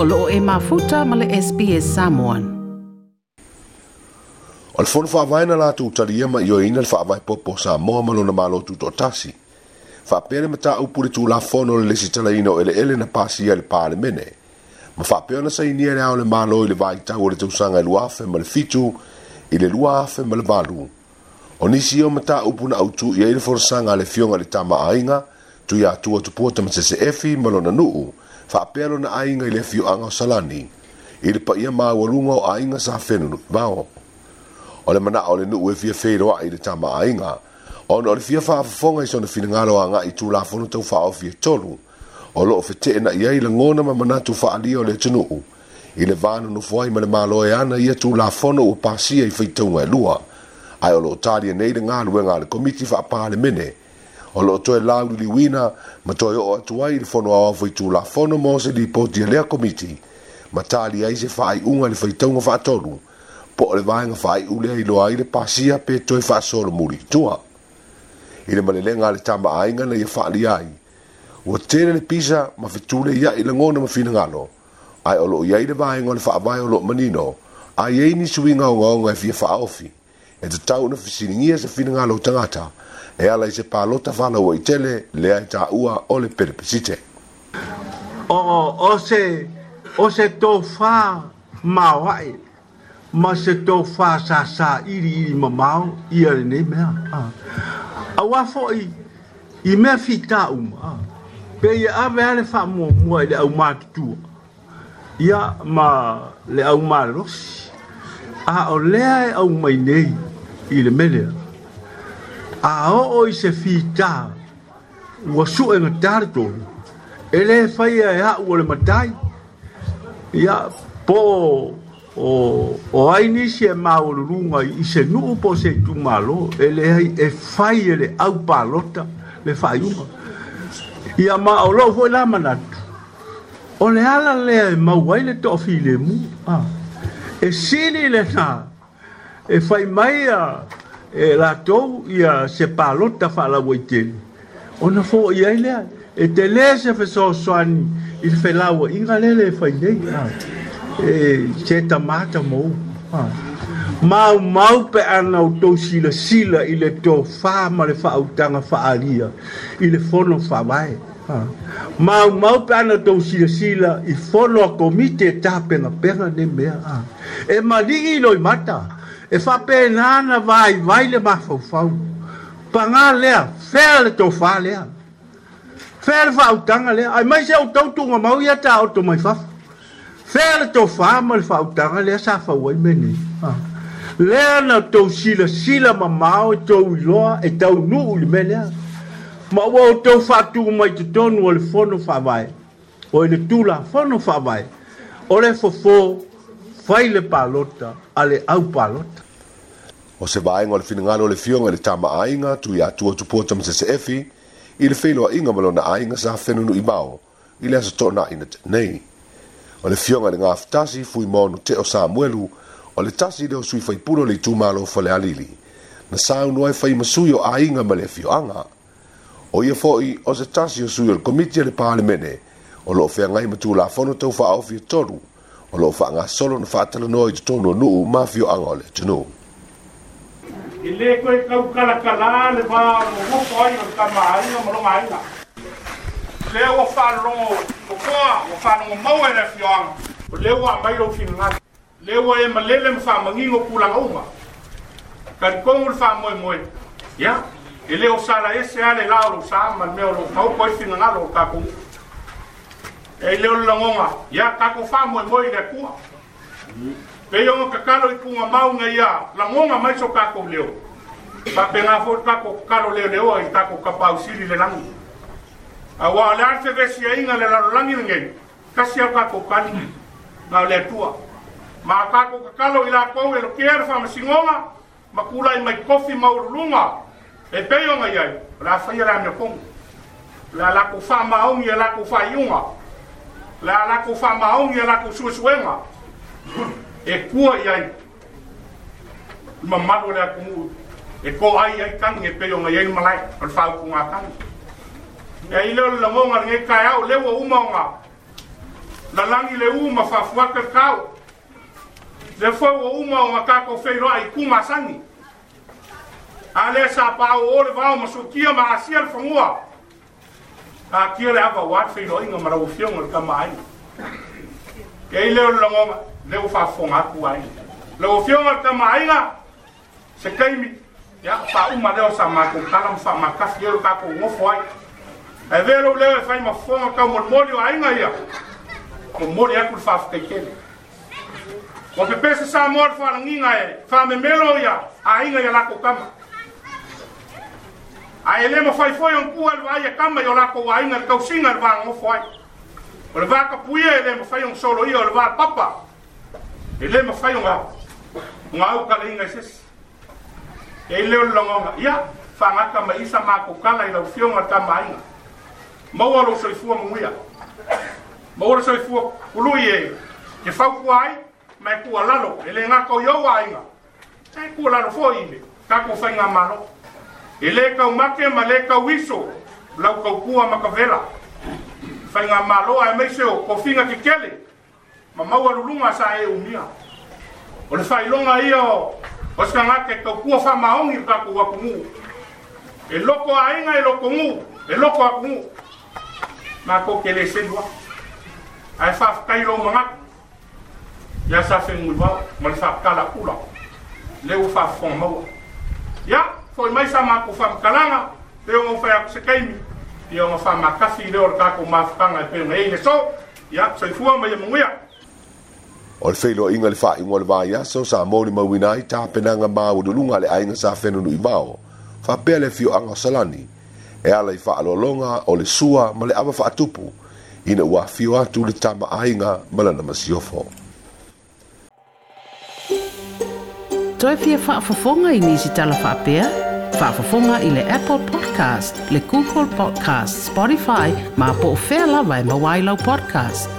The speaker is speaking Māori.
o loo e mafuta ma le SPS Samoan. O le fono whaavaina lātou tari ema i o le faavae popo sa ma lona malo tu to tasi. Whapere mata upure tu la fono le lesi tala ina o ele ele na pasia le pāle mene. Ma fa'apea na sa inia e le au le malo i le vai tau o le tausanga i luafe ma le fitu i le luafe ma le valu. O nisi o mata upuna au tu i eile forsanga le fionga le tama ainga tu ya tua tupua tamatese efi lona nuu. fa pelo na ainga ile fio anga salani il pa ia ma walunga o ainga sa fenu vao ole mana ole nu we fia fe roa ile tama ainga on ole fia fa fonga i sona fina ngaro anga i tula fonu tau fa o fia tolu o lo fe te na ia ile ngona ma mana tu fa ali ole tunu u ile vanu nu foi ma le ma lo ia e na ia tula fonu u pasia i fe tunga e lua ai ole tali nei le ngalo we ngalo komiti fa pa le mene o lo toe lau li wina ma toe o atuai le fono au afo i tu la fono mo se li poti lea komiti ma tali ai se fai unga le fai taunga fa atoru po le vahenga fai ulea i loa i le pasia pe toe fa asoro muri tua i le malelenga le tamba ainga na ia fa li ai ua tele le pisa ma fitule ia i langona ma fina ngalo ai olo iai le vahenga le fa avai olo manino ai ei ni suinga o ngonga e fia fa aofi e te tau na fisiningia se fina ngalo tangata ngalo tangata e ala i se pālota whanau i tele le ai tā ua o le perepesite. O, o, o se, o se tō whā māwai, ma se tō whā sā sā iri iri ma māu, i ari nei mea. A wafo i, i mea whi tā uma, pe i awe ale wha mua mua i le au mātutua. Ia ma le au mārosi, a o lea e au mai nei i le melea. a o i se fita ua su e ngatari tarto e le faia e hau le matai ia po o o ai nisi e maoluluga i se nuu po se tumālo e leai e fai e le au palota le faaiuga ia maoloo foi la manat o le ala lea e mau ai le toʻafilemu e le na e fai mai a e la tou ia se palota fa la waiten ona fo ia ile e te le se fe so soan il fe la wa inga le le fa ile e se ta mata mo mau mau pe ana o tou sila sila i le tō fā ma le fā utanga fā alia i le fono fā wae. Mau mau pe ana tō sila sila i fono a komite tā penga penga ne mea. E ma i loi mata. Ha e fa pe nana vai vai le ma fo fa pa nga le fa le to fa le fa le fa utanga le ai mai se o to tu ma o ya ta o to mai fa fa le to fa ma le fa utanga le sa fa wai me ni le na to sila sila ma e e ma o to lo e to nu u me le ma o to fa tu mai to tonu le fono fa vai o le tula fono fa vai o le fo fo faile palota ale au palota o se vaega o le finagalo o le fioga i le tamaaiga tu ia atua tupua tamasesefi i le feiloaʻiga ma lona aiga sa fenunuʻi mao i le aso toʻanaʻina teʻanei o le fioga i le gafetasi fui maono te o samuelu o le tasi i le osui faipulo le itumālofa le alili na saunu ai faimasui o aiga ma le afioaga o ia foʻi o se tasi o sui o le komiti a le palemene o loo feagai ma tulafono taufaaofi e 3 o loo faagasolo na faatalanoa i totonu anuu mafioaga o le atunuu i lē koe kaukalakalā le famogopo ai o le tamāiga ma logaiga lea ua faalologo kokoa ua faalogo maua e le o lea ua amai lou finagata lea ua e malele ma faamagiga o kulagauga kalikogu le faamoemoe ia e lē o sala ese a le la o lou sa ma le mea o lou taupo ai finagalo o takou e leo la ngonga ya kako famo e moi na kua pe yo ka kalo ipu nga mau nga ya la ngonga mai so kako leo pa pe nga fo kako kalo leo leo ai tako ka pau siri le langu a wa le arte ve si ainga le la langi nge ka si au kako kani na le tua ma kako ka kalo ila ko e lo kier fa mi ngonga ma kula i mai kofi mau lunga e pe yo nga ya la fa ya la me kong la la ku fa mau mi la ku fa yunga le a lakou faamaaogi a lakou suesuega e kua i ai ma malu le akumu e ko ai ai tangi e peo ngai ai malai al fau ku nga tangi e ile o lango ngari ngai kai au lewa uma o nga la langi le uma fa fuaka kau le fo o uma o nga kako feiro ai kuma sangi ale sa pao o le vau masukia ma asia al fangua a ah, kia le awa wat fei loinga mara ufiong le kama ai. Ke i leo lango leo fa fong aku ai. Le ufiong le kama ai ga, se keimi, ya, fa uma leo sa mako kalam fa makas kia lo kako ngofo ai. E veo leo e fai ma fong aka mol moli o ai ga ia. Ko moli aku le fa fke kele. Ko pepe se sa mor fa ranginga e, fa me melo ia, a inga ia lako kama a e le mafai foi on kua le vai e kama yo lako wa inga le kausinga le vang ofo ai. O le vaa kapuia e le mafai on solo ia o le vaa papa. E le mafai on au. Nga au kala inga isis. E, e i leo le longonga. Ia, whangaka ma isa maa kukala i lau fionga ta maa inga. Mau alo soi fua munguia. Mau alo soi fua kului e. Ke fau kua ai, mai kua lalo. E le ngaka o yau a inga. E kua lalo fua ime. Kako whainga maa loko e lē kaumake ma lē kauiso lau kaukua ma ka fela faiga maloa e maise o kofiga kekele ma maua luluga sa e umia o le failoga ia o o se kagake kaukua faamaogi o kakou akumū e loko aiga e lokogū e loko e akumū mako kelē selua ae faafakai lou magaku ia sa fegui wau ma le faapakalaula le ua faafofoga maua ia yeah. foi mai sama ko fam kalanga um e o fa ko se kaimi e o fa ma kafi le or ka ko ma fanga pe ngai le so ya so fua mai mo ya o le feilo inga le fa inga le vai so sa mo ni mo winai ta penanga ma o lunga le ainga sa fenu i mao fa le fio anga salani e ala i fa longa o le sua ma le ava fa atupu ina ua fio tu le tama ainga ma lana masiofo Toi fia whaafafonga i nisi tala whapea? Fafafonga i le Apple Podcast, le Google Podcast, Spotify, ma po fela vai mawailau podcast.